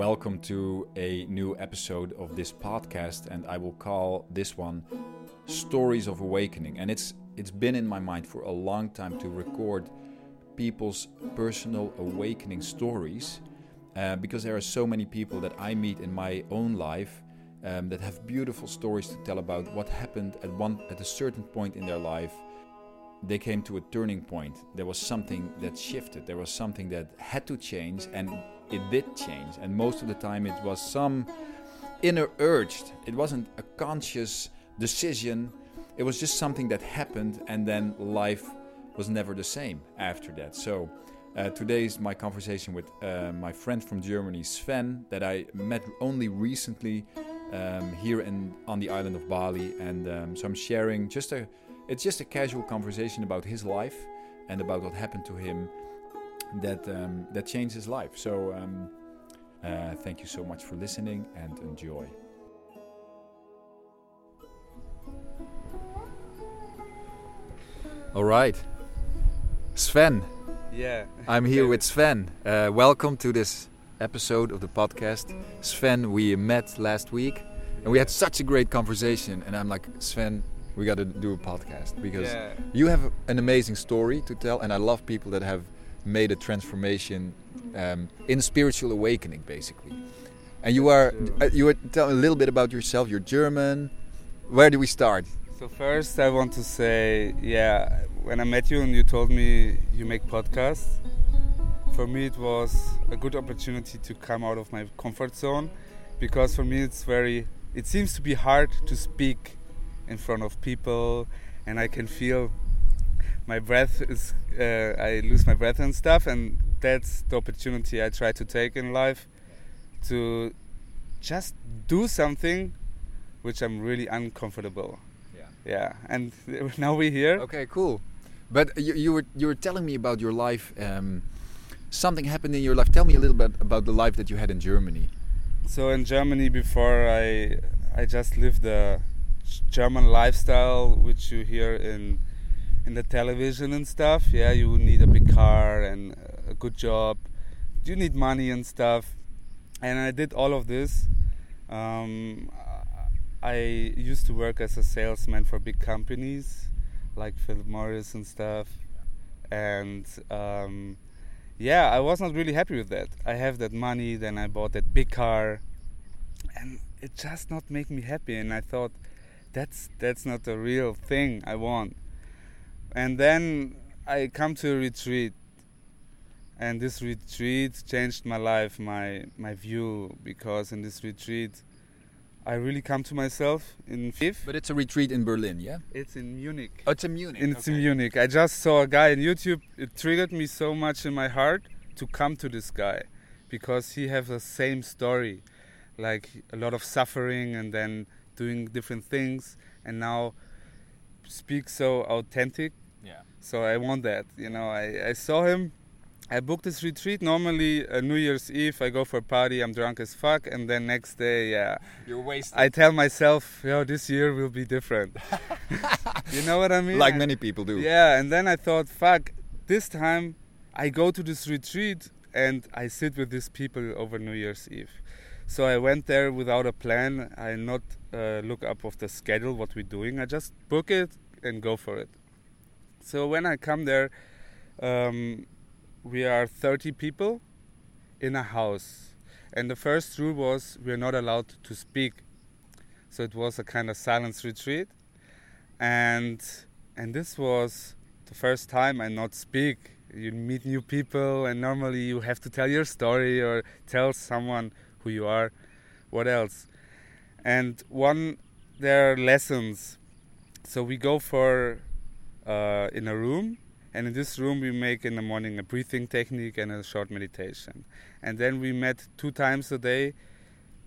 welcome to a new episode of this podcast, and I will call this one "Stories of Awakening." And it's it's been in my mind for a long time to record people's personal awakening stories, uh, because there are so many people that I meet in my own life um, that have beautiful stories to tell about what happened at one at a certain point in their life they came to a turning point. There was something that shifted. There was something that had to change, and it did change. And most of the time, it was some inner urge. It wasn't a conscious decision. It was just something that happened, and then life was never the same after that. So. Uh, today is my conversation with uh, my friend from Germany, Sven, that I met only recently um, here in, on the island of Bali. And um, so I'm sharing just a, it's just a casual conversation about his life and about what happened to him that um, that changed his life. So um, uh, thank you so much for listening and enjoy. All right, Sven. Yeah. I'm here with Sven. Uh, welcome to this episode of the podcast. Sven, we met last week and we had such a great conversation. And I'm like, Sven, we got to do a podcast because Yeah. you have an amazing story to tell, and I love people that have made a transformation um, in spiritual awakening, basically. And you are uh, you were tell a little bit about yourself. You're German. Where do we start? So first, I want to say, yeah, when I met you and you told me you make podcasts, for me it was a good opportunity to come out of my comfort zone, because for me it's very, it seems to be hard to speak in front of people, and I can feel my breath is, uh, I lose my breath and stuff, and that's the opportunity I try to take in life, to just do something which I'm really uncomfortable. Yeah. Yeah, and now we're here. Okay, cool. But you, you were you were telling me about your life. Um, something happened in your life. Tell me a little bit about the life that you had in Germany. So in Germany, before I I just lived the German lifestyle, which you hear in in the television and stuff. Yeah, you need a big car and a good job. You need money and stuff. And I did all of this. Um, I used to work as a salesman for big companies like Philip Morris and stuff. And um, yeah, I was not really happy with that. I have that money, then I bought that big car, and it just not make me happy. And I thought, that's that's not the real thing I want. And then I come to a retreat, and this retreat changed my life, my my view, because in this retreat, I really come to myself in Fifth. But it's a retreat in Berlin, yeah? It's in Munich. Oh, it's in Munich. It's in. Munich. I just saw a guy on YouTube. It triggered me so much in my heart to come to this guy because he has the same story, like a lot of suffering and then doing different things, and now speak so authentic. Yeah. So I want that. You know, I, I saw him. I booked this retreat. Normally, uh, New Year's Eve, I go for a party. I'm drunk as fuck, and then next day, yeah, You're wasted. I tell myself, yo, this year will be different. you know what I mean? like I- many people do. yeah, and then I thought, fuck, this time I go to this retreat and I sit with these people over New Year's Eve. So I went there without a plan. I not uh, look up of the schedule what we're doing. I just book it and go for it. So when I come there, um, we are 30 people in a house, and the first rule was we're not allowed to speak. So it was a kind of silence retreat, and and this was the first time I not speak. You meet new people, and normally you have to tell your story or tell someone who you are. What else? And one, there are lessons. So we go for uh, in a room, and in this room we make in the morning a breathing technique and a short meditation. And then we met two times a day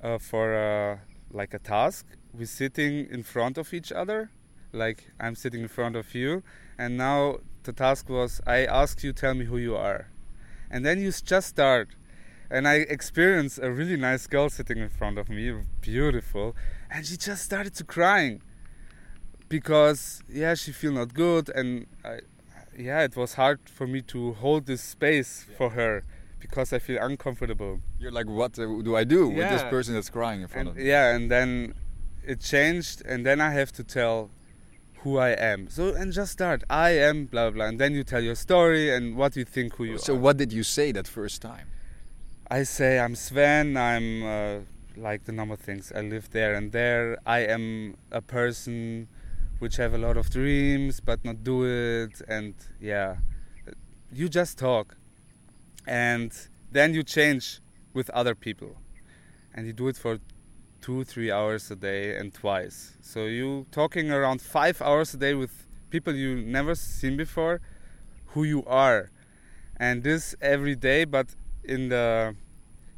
uh, for uh, like a task. We're sitting in front of each other, like I'm sitting in front of you, and now the task was I ask you, tell me who you are, and then you just start. And I experienced a really nice girl sitting in front of me, beautiful, and she just started to crying because yeah, she feel not good, and I, yeah, it was hard for me to hold this space for her because I feel uncomfortable. You're like, what do I do with this person that's crying in front And, of me? yeah, and then it changed, and then I have to tell who I am. So and just start. I am blah blah, and then you tell your story and what you think who you So are. So what did you say that first time? I say I'm Sven. I'm uh, like the normal things. I live there and there. I am a person which have a lot of dreams but not do it. And yeah, you just talk, and then you change with other people, and you do it for two, three hours a day and twice. So you talking around five hours a day with people you never seen before, who you are, and this every day. But in the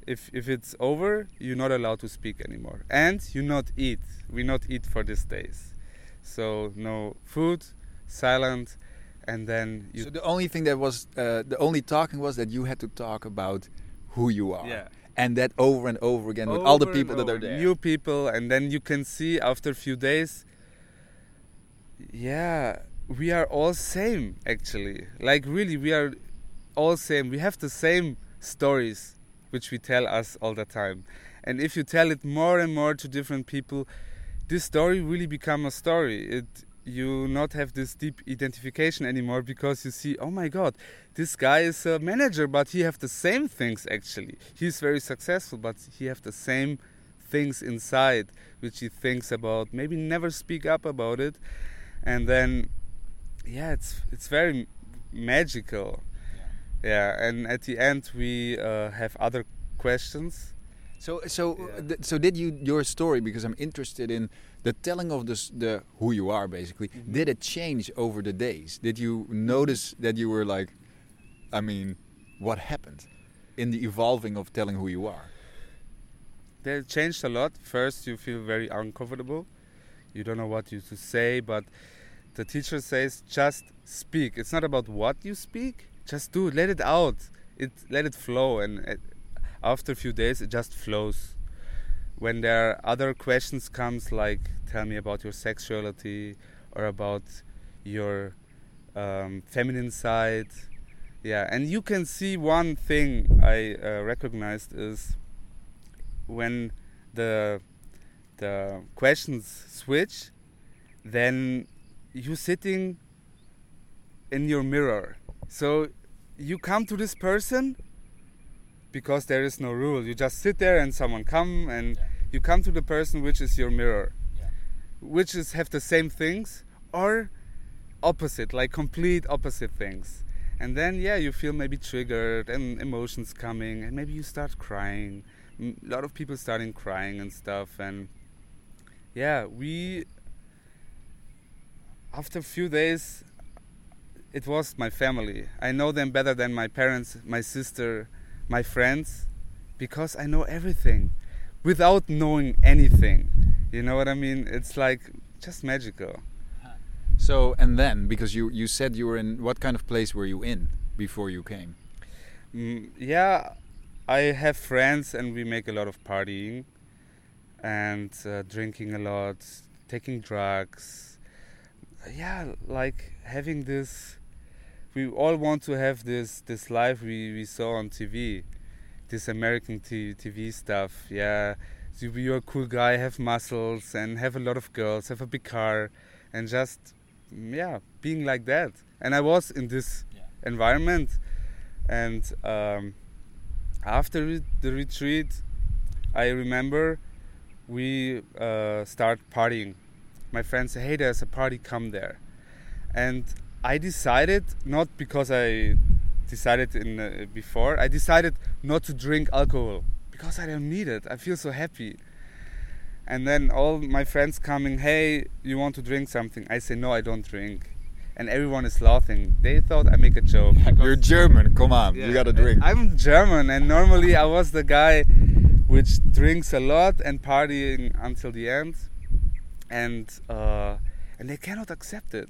if if it's over, you're not allowed to speak anymore, and you not eat. We not eat for these days, so no food, silent, and then you. So the only thing that was, uh, the only talking was that you had to talk about who you are. yeah. And that over and over again with all the people that are there. New people, and then you can see after a few days. Yeah, we are all same actually. Like really, we are all same. We have the same stories, which we tell us all the time. And if you tell it more and more to different people, this story really become a story. It you not have this deep identification anymore because you see, oh my god, this guy is a manager, but he have the same things actually. He's very successful, but he have the same things inside which he thinks about. Maybe never speak up about it, and then, yeah, it's it's very magical. Yeah, and at the end we uh, have other questions. So, so, Yeah. th- so did you your story? Because I'm interested in the telling of this, the who you are. Basically, Mhm. did it change over the days? Did you notice that you were like, I mean, what happened in the evolving of telling who you are? They changed a lot. First, you feel very uncomfortable. You don't know what you to say, but the teacher says just speak. It's not about what you speak. Just do. Let it out. It let it flow, and it, after a few days, it just flows. When there are other questions comes like tell me about your sexuality or about your um, feminine side, yeah, and you can see one thing I uh, recognized is when the the questions switch, then you sitting in your mirror. So you come to this person because there is no rule. You just sit there and someone come and you come to the person which is your mirror. Yeah. Which is have the same things or opposite, like complete opposite things. And then yeah, you feel maybe triggered and emotions coming and maybe you start crying. A lot of people starting crying and stuff and yeah, we after a few days it was my family. I know them better than my parents, my sister, my friends because I know everything without knowing anything. You know what I mean? It's like just magical. So, and then because you you said you were in what kind of place were you in before you came? Mm, yeah, I have friends and we make a lot of partying and uh, drinking a lot, taking drugs. Yeah, like having this. We all want to have this this life we, we saw on TV, this American t- TV stuff. Yeah, so you're a cool guy, have muscles, and have a lot of girls, have a big car, and just yeah, being like that. And I was in this Yeah. environment and um, after the retreat i remember we uh, start partying my friends say hey there's a party come there and i decided not because i decided in uh, before i decided not to drink alcohol because i don't need it. I feel so happy. And then all my friends coming hey you want to drink something? I say no i don't drink. And everyone is laughing. They thought i make a joke. You're German. Come on, yeah, you gotta drink. I'm German, and normally I was the guy which drinks a lot and partying until the end, and uh, and they cannot accept it.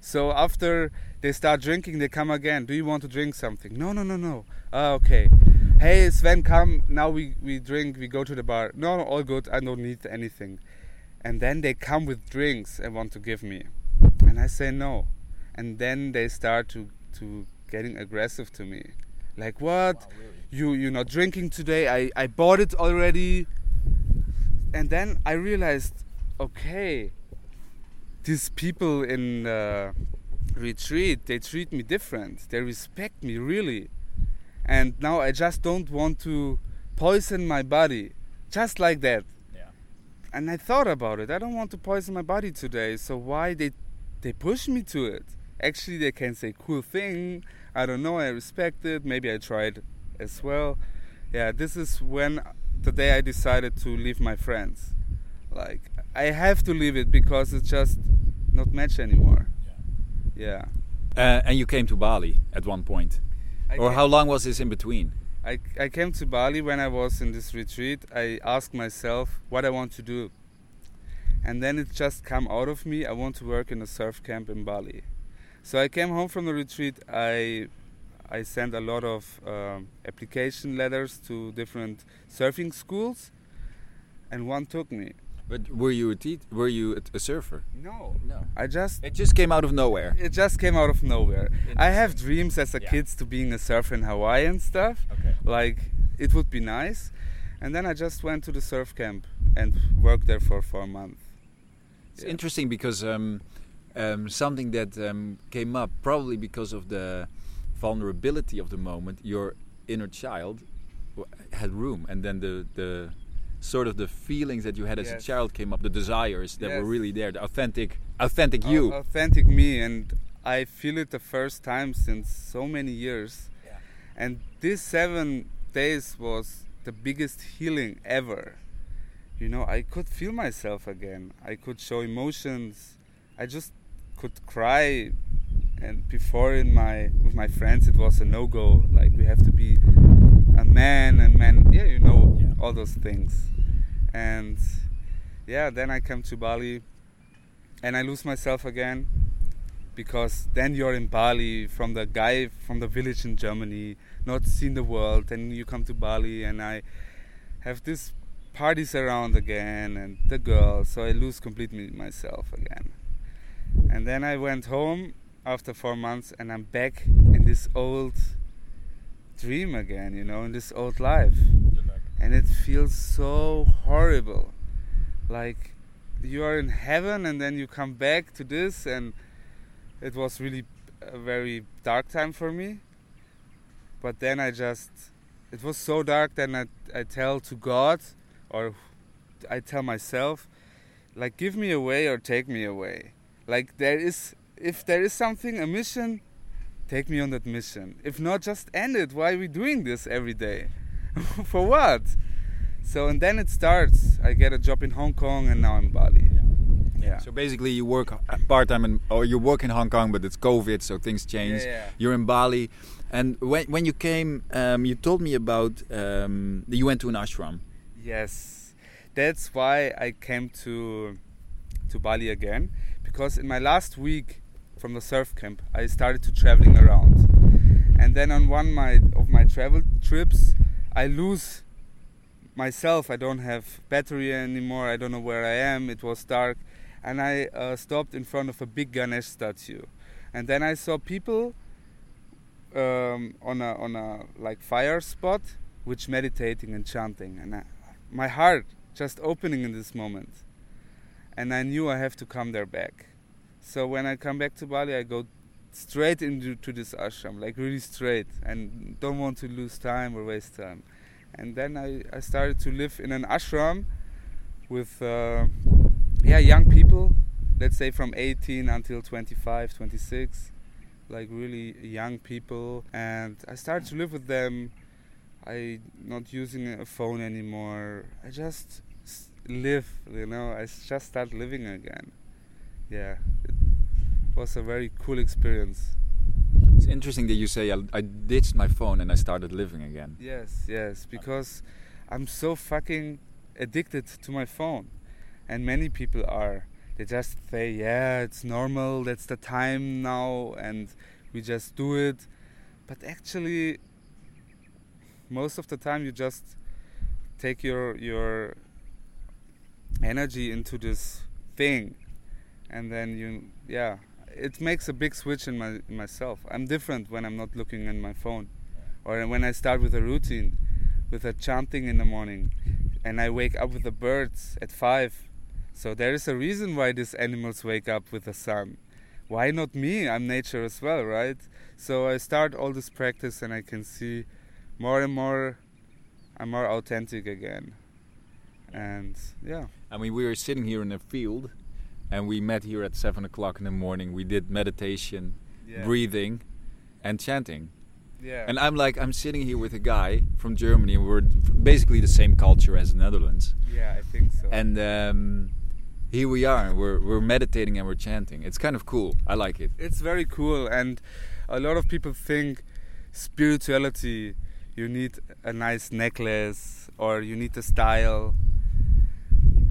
So after they start drinking, they come again. Do you want to drink something? No, no, no, no. Ah, okay. Hey, Sven, come. Now we we drink. We go to the bar. No, no, all good. I don't need anything. And then they come with drinks and want to give me, and I say no. And then they start to to getting aggressive to me Like what? You you're not drinking today? I I bought it already. And then I realized, okay, these people in uh, retreat they treat me different. They respect me really, and now I just don't want to poison my body, just like that. Yeah. And I thought about it. I don't want to poison my body today. So why they they push me to it? Actually, they can say cool thing. I don't know. I respect it. Maybe I tried as well. Yeah, this is when the day I decided to leave my friends. Like I have to leave it because it's just not match anymore. Yeah. Uh, and you came to Bali at one point, I or how long was this in between? I, I came to Bali when I was in this retreat. I asked myself what I want to do. And then it just come out of me. I want to work in a surf camp in Bali. So I came home from the retreat. I I sent a lot of um, application letters to different surfing schools, and one took me. But were you a te- were you a, a surfer? No, No. I just It just came out of nowhere. it just came out of nowhere. I have dreams as a Yeah. kid to being a surfer in Hawaii and stuff. Okay. like it would be nice and then i just went to the surf camp and worked there for four months It's Yeah. interesting because um, um, something that um, came up probably because of the vulnerability of the moment. Your inner child w- had room, and then the the sort of the feelings that you had as a child came up, the desires that were really there, the authentic, authentic Au- you. authentic me and i feel it the first time since so many years. Yeah. and these seven days was the biggest healing ever. You know i could feel myself again. I could show emotions. I just could cry. And before in my with my friends it was a no-go. Like we have to be a man and man yeah you know Yeah. All those things. And yeah then i come to bali and i lose myself again because then you're in bali from the guy from the village in germany not seen the world and you come to bali and i have these parties around again and the girls so i lose completely myself again. And then i went home after four months and i'm back in this old dream again you know in this old life and it feels so horrible. Like you are in heaven and then you come back to this and it was really a very dark time for me. But then i just it was so dark then i, I tell to god or i tell myself like give me away or take me away. Like there is if there is something a mission take me on that mission. If not just end it. Why are we doing this every day for what? So and then it starts i get a job in hong kong and now i'm bali. Yeah. So basically, you work part time, in or you work in Hong Kong, but it's COVID, so things change. Yeah, yeah. You're in Bali, and when when you came, um, you told me about um, you went to an ashram. Yes, that's why I came to to Bali again because in my last week from the surf camp I started to traveling around, and then on one my of my travel trips I lose myself. I don't have battery anymore. I don't know where I am. It was dark, and I uh, stopped in front of a big Ganesh statue, and then I saw people um, on a on a like fire spot, which meditating and chanting, and I, my heart just opening in this moment, and I knew I have to come there back. So when I come back to Bali, I go straight into to this ashram, like really straight, and don't want to lose time or waste time. And then I, I started to live in an ashram with uh, yeah young people, let's say from 18 until 25, 26, like really young people, and I started to live with them. I not using a phone anymore. I just live, you know. I just start living again. Yeah, it was a very cool experience. It's interesting that you say I, I ditched my phone and I started living again. Yes, yes, because I'm so fucking addicted to my phone, and many people are. They just say, "Yeah, it's normal. That's the time now, and we just do it." But actually, most of the time, you just take your your energy into this thing, and then you, yeah, it makes a big switch in my in myself. I'm different when I'm not looking in my phone or when I start with a routine, with a chanting in the morning, and I wake up with the birds at five. So there is a reason why these animals wake up with the sun. Why not me? I'm nature as well, right? So I start all this practice, and I can see more and more I'm more authentic again. And yeah. I mean, we were sitting here in a field, and we met here at seven o'clock in the morning. We did meditation, Yeah. breathing, and chanting. Yeah. And I'm like, I'm sitting here with a guy from Germany, and we're basically the same culture as the Netherlands. yeah, I think so. And um, here we are, and we're we're meditating and we're chanting. It's kind of cool. I like it. it's very cool and a lot of people think spirituality you need a nice necklace or you need a style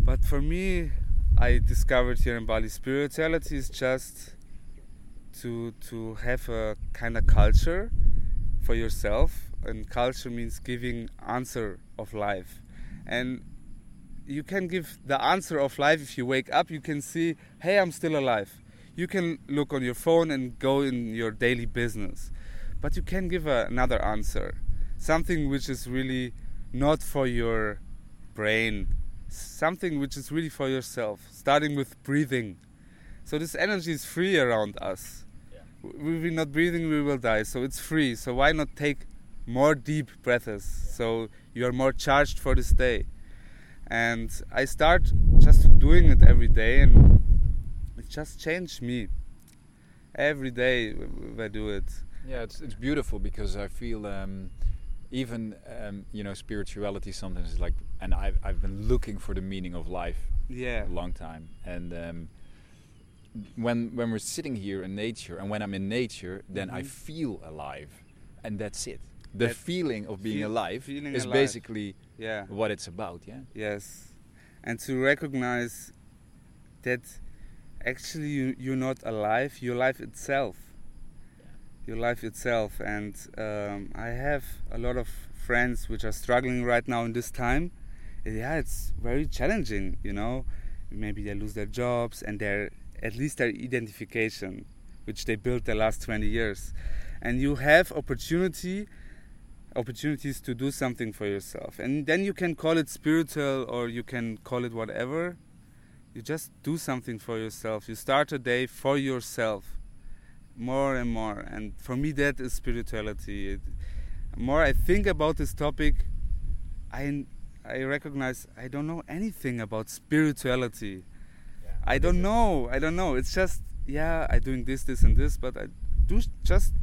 but for me i discovered here in bali spirituality is just to to have a kind of culture for yourself and culture means giving answer of life. And you can give the answer of life if you wake up you can see hey i'm still alive. You can look on your phone and go in your daily business but you can give a, another answer. Something which is really not for your brain something which is really for yourself starting with breathing. So this energy is free around us. If we're not breathing we will die. So it's free. So why not take more deep breaths? So you are more charged for this day. And i start just doing it every day and it just changed me. Every day i do it. Yeah, it's it's beautiful because I feel um, even um, you know spirituality sometimes is like, and I've I've been looking for the meaning of life yeah a long time, and um, when when we're sitting here in nature, and when I'm in nature, then I Mhm. feel alive, and that's it. The That- feeling of being feel- alive is alive. basically yeah what it's about. Yeah. yes and to recognize that actually you, you're not alive your life itself your life itself. And um, i have a lot of friends which are struggling right now in this time. Yeah it's very challenging you know. Maybe they lose their jobs and their at least their identification which they built the last 20 years. And you have opportunity opportunities to do something for yourself. And then you can call it spiritual or you can call it whatever. You just do something for yourself. You start a day for yourself more and more. And for me that is spirituality. It, more i think about this topic i i recognize i don't know anything about spirituality. I don't know i don't know. It's just yeah i doing this this and this but i do just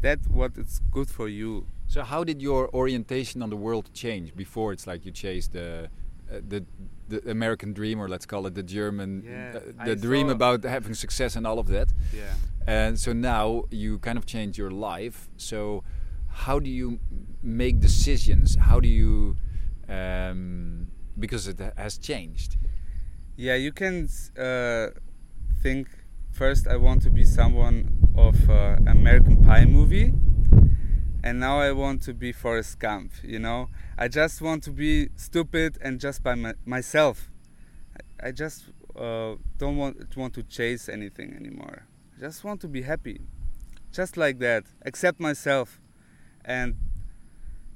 that what is good for you. So how did your orientation on the world change before it's like you chased the uh, the the American dream or let's call it the German Yeah, uh, I the dream about having success and all of that. yeah And so now you kind of change your life. So how do you make decisions? How do you um, because it has changed. Yeah, you can uh, think first I want to be someone of uh, American Pie movie, and now I want to be Forrest Gump. You know, I just want to be stupid and just by my, myself. I, I just uh, don't want want to chase anything anymore. I just want to be happy, just like that. Accept myself, and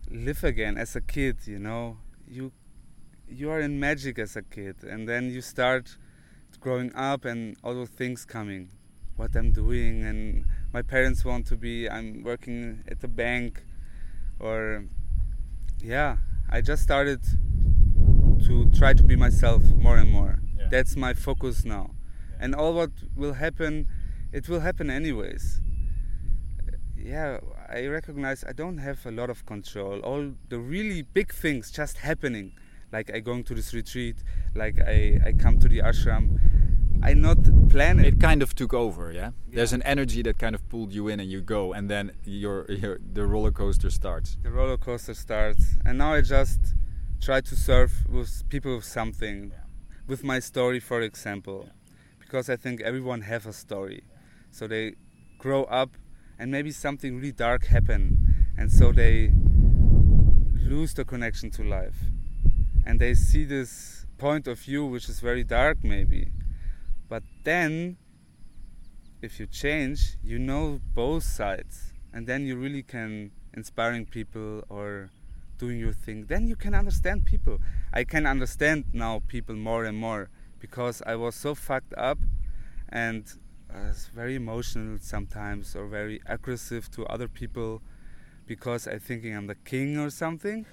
live again as a kid. You know, you you are in magic as a kid and then you start growing up and all those things coming what i'm doing and my parents want to be i'm working at the bank or yeah i just started to try to be myself more and more. Yeah. that's my focus now. And all what will happen it will happen anyways. Yeah i recognize i don't have a lot of control. All the really big things just happening. Like i going to this retreat like i i come to the ashram i not plan it, It kind of took over, yeah. There's an energy that kind of pulled you in, and you go, and then your, your the roller coaster starts. the roller coaster starts and now i just try to serve with people with something with my story for example. Because i think everyone have a story. So they grow up and maybe something really dark happen and so they lose the connection to life. And they see this point of view which is very dark maybe but then if you change you know both sides and then you really can inspiring people or doing your thing, then you can understand people. I can understand now people more and more because I was so fucked up and I was very emotional sometimes or very aggressive to other people because I thinking I'm the king or something.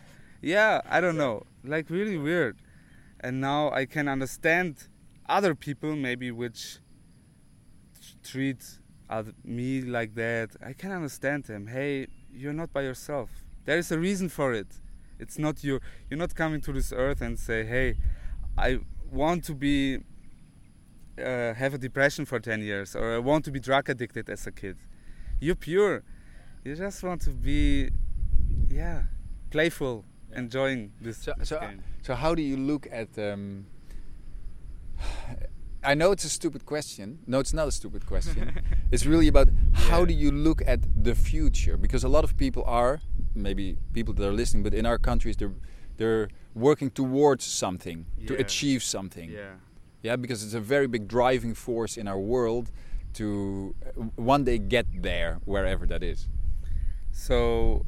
Yeah, I don't know. Like really weird. And now I can understand other people maybe which treat other, me like that. I can understand them. Hey, you're not by yourself. There is a reason for it. It's not you. You're not coming to this earth and say, "Hey, I want to be uh, have a depression for 10 years or I want to be drug addicted as a kid. You're pure. You just want to be, yeah, playful, yeah. enjoying this, so, this so, game. So, how do you look at? Um, I know it's a stupid question. No, it's not a stupid question. it's really about how yeah. do you look at the future? Because a lot of people are, maybe people that are listening, but in our countries, they're they're working towards something yeah. to achieve something. Yeah yeah because it's a very big driving force in our world to uh, one day get there wherever that is so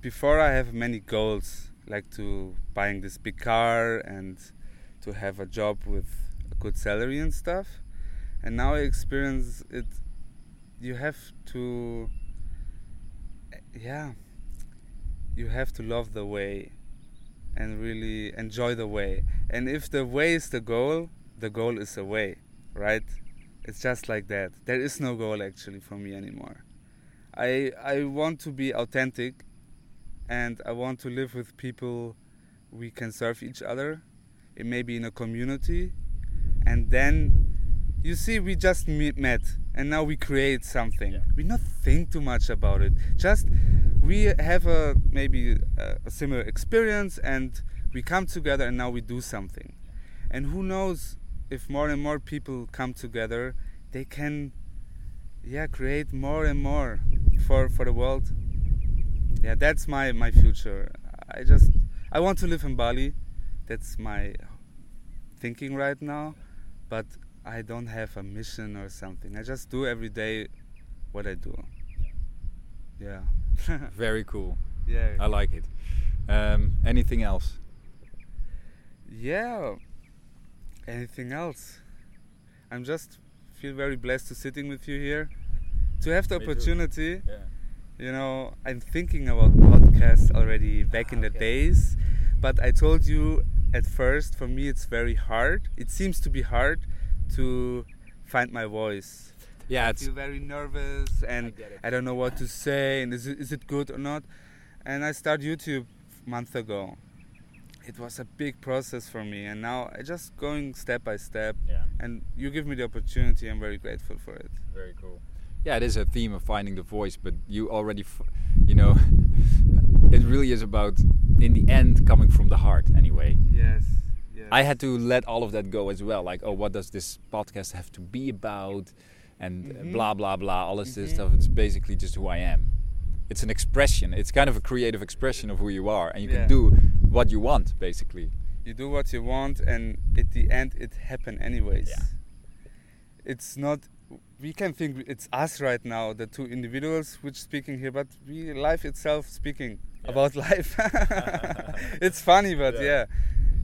before i have many goals like to buying this big car and to have a job with a good salary and stuff and now i experience it you have to yeah you have to love the way and really enjoy the way. And if the way is the goal, the goal is the way, right? It's just like that. There is no goal actually for me anymore. I I want to be authentic and I want to live with people we can serve each other. It may be in a community and then you see we just met and now we create something. Yeah. We not think too much about it. Just we have a maybe a, a, similar experience and we come together and now we do something and who knows if more and more people come together they can yeah create more and more for for the world yeah that's my my future i just i want to live in bali that's my thinking right now but i don't have a mission or something i just do every day what i do yeah Very cool. Yeah. I like it. Um, anything else? Yeah. Anything else? I'm just feel very blessed to sitting with you here, to have the Me opportunity. Yeah. You know, I'm thinking about podcasts already back ah, in the okay. days, but I told you at first for me it's very hard. It seems to be hard to find my voice yeah, I feel very nervous and I, I, don't know what to say and is it, is it good or not. And I started YouTube a month ago. It was a big process for me, and now I just going step by step. Yeah. And you give me the opportunity. I'm very grateful for it. Very cool. Yeah, it is a theme of finding the voice, but you already, you know, it really is about in the end coming from the heart anyway. Yes. Yes. I had to let all of that go as well. Like, oh, what does this podcast have to be about? and mm-hmm. blah blah blah all this mm-hmm. stuff it's basically just who i am it's an expression it's kind of a creative expression of who you are and you yeah. can do what you want basically you do what you want and at the end it happen anyways yeah. it's not we can think it's us right now the two individuals which speaking here but we life itself speaking yeah. about life. It's funny but yeah. yeah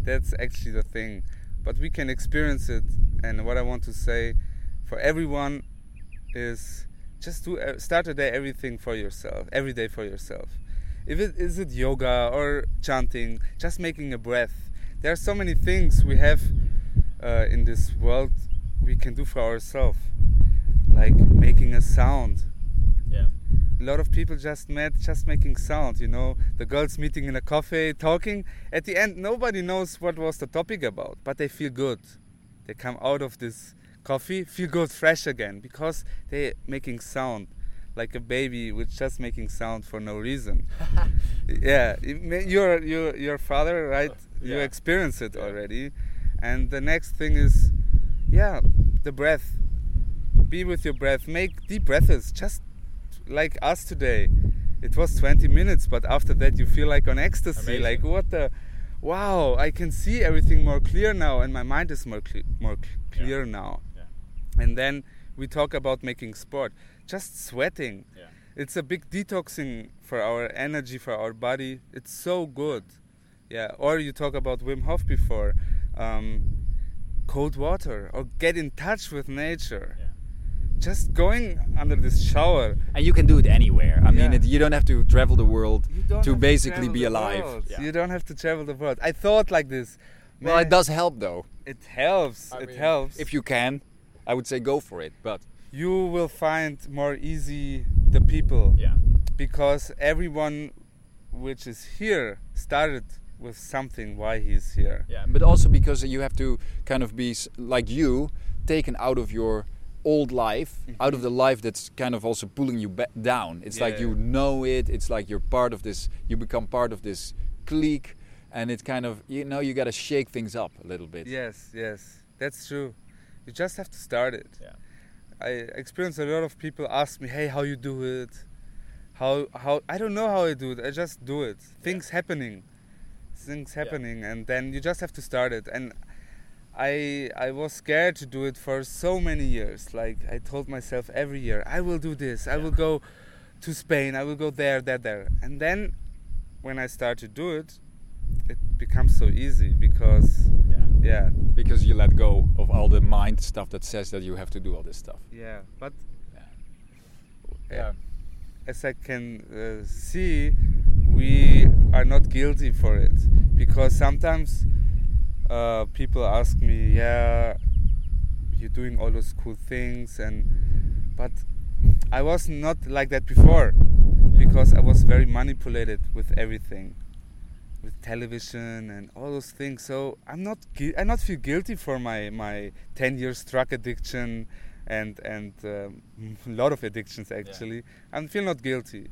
that's actually the thing. But we can experience it and what i want to say for everyone is just do uh, start a day everything for yourself every day for yourself. If it is it yoga or chanting just making a breath. There are so many things we have uh, in this world we can do for ourselves like making a sound a lot of people just met just making sound you know. The girls meeting in a cafe talking. At the end nobody knows what was the topic about but they feel good. They come out of this coffee feel good fresh again because they're making sound. Like a baby which just making sound for no reason. Yeah your your your father right? Uh, yeah. you experience it yeah. already. And the next thing is yeah the breath. Be with your breath. Make deep breaths. Just like us today it was 20 minutes but after that you feel like on ecstasy Amazing. like what the wow i can see everything more clear now and my mind is more more cl- clear yeah. now and then we talk about making sport just sweating yeah. it's a big detoxing for our energy, for our body. It's so good. Yeah. Or you talk about Wim Hof before. Um, cold water or get in touch with nature. Yeah. Just going under this shower. And you can do it anywhere. I mean, it, you don't have to travel the world to basically travel be alive. Yeah. You don't have to travel the world. I thought like this. Well, it does help though. It helps. I it mean, helps. If you can, I would say go for it. But you will find more easy the people yeah, because everyone which is here started with something why he's here. yeah. But also because you have to kind of be like you, taken out of your old life, out of mm-hmm. the life that's kind of also pulling you ba- down. It's like Yeah. you know it. It's like you're part of this. You become part of this clique, and it's kind of you know you got to shake things up a little bit. Yes, yes, that's true. You just have to start it. Yeah. I experience a lot of people ask me, "Hey, how you do it? How how I don't know how I do it. I just do it. Things happening, things Yeah. happening, and then you just have to start it." And I I was scared to do it for so many years. Like I told myself every year, I will do this. I Yeah. will go to Spain. I will go there, there, there. And then when I start to do it, it becomes so easy because Yeah. yeah, Because you let go of all the mind stuff that says that you have to do all this stuff. yeah. But Yeah. as I can uh, see, we are not guilty for it because sometimes uh, people ask me, "Yeah, you're doing all those cool things," and but I was not like that before because I was very manipulated with everything, with television and all those things. So I'm not I not feel guilty for my my 10 years drug addiction and and um, a lot of addictions actually. I feel not guilty,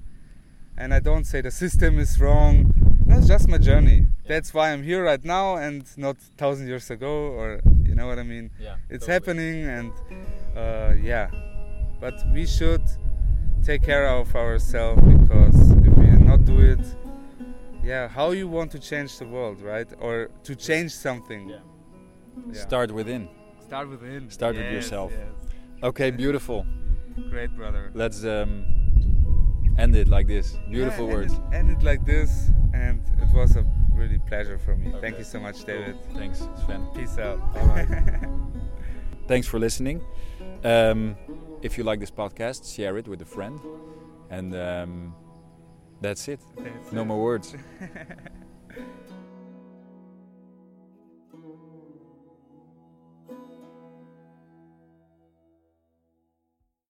and I don't say the system is wrong. No, it's just my journey. That's why I'm here right now and not thousand years ago, or you know what I mean. Yeah. It's happening, and uh, yeah, but we should take care of ourselves because if we not do it, yeah, how you want to change the world, right? Or to change something. Yeah. Yeah. Start within. Start within. Start with yourself. yes. Okay, beautiful. Great, brother. Let's um, end it like this. Beautiful yeah, words. End it, like this, and it was a really pleasure for me. Thank you so much, Cool. David. Thanks, Sven. Peace out. Thanks for listening. Um, if you like this podcast, share it with a friend. And um, that's it. That's No it. more words.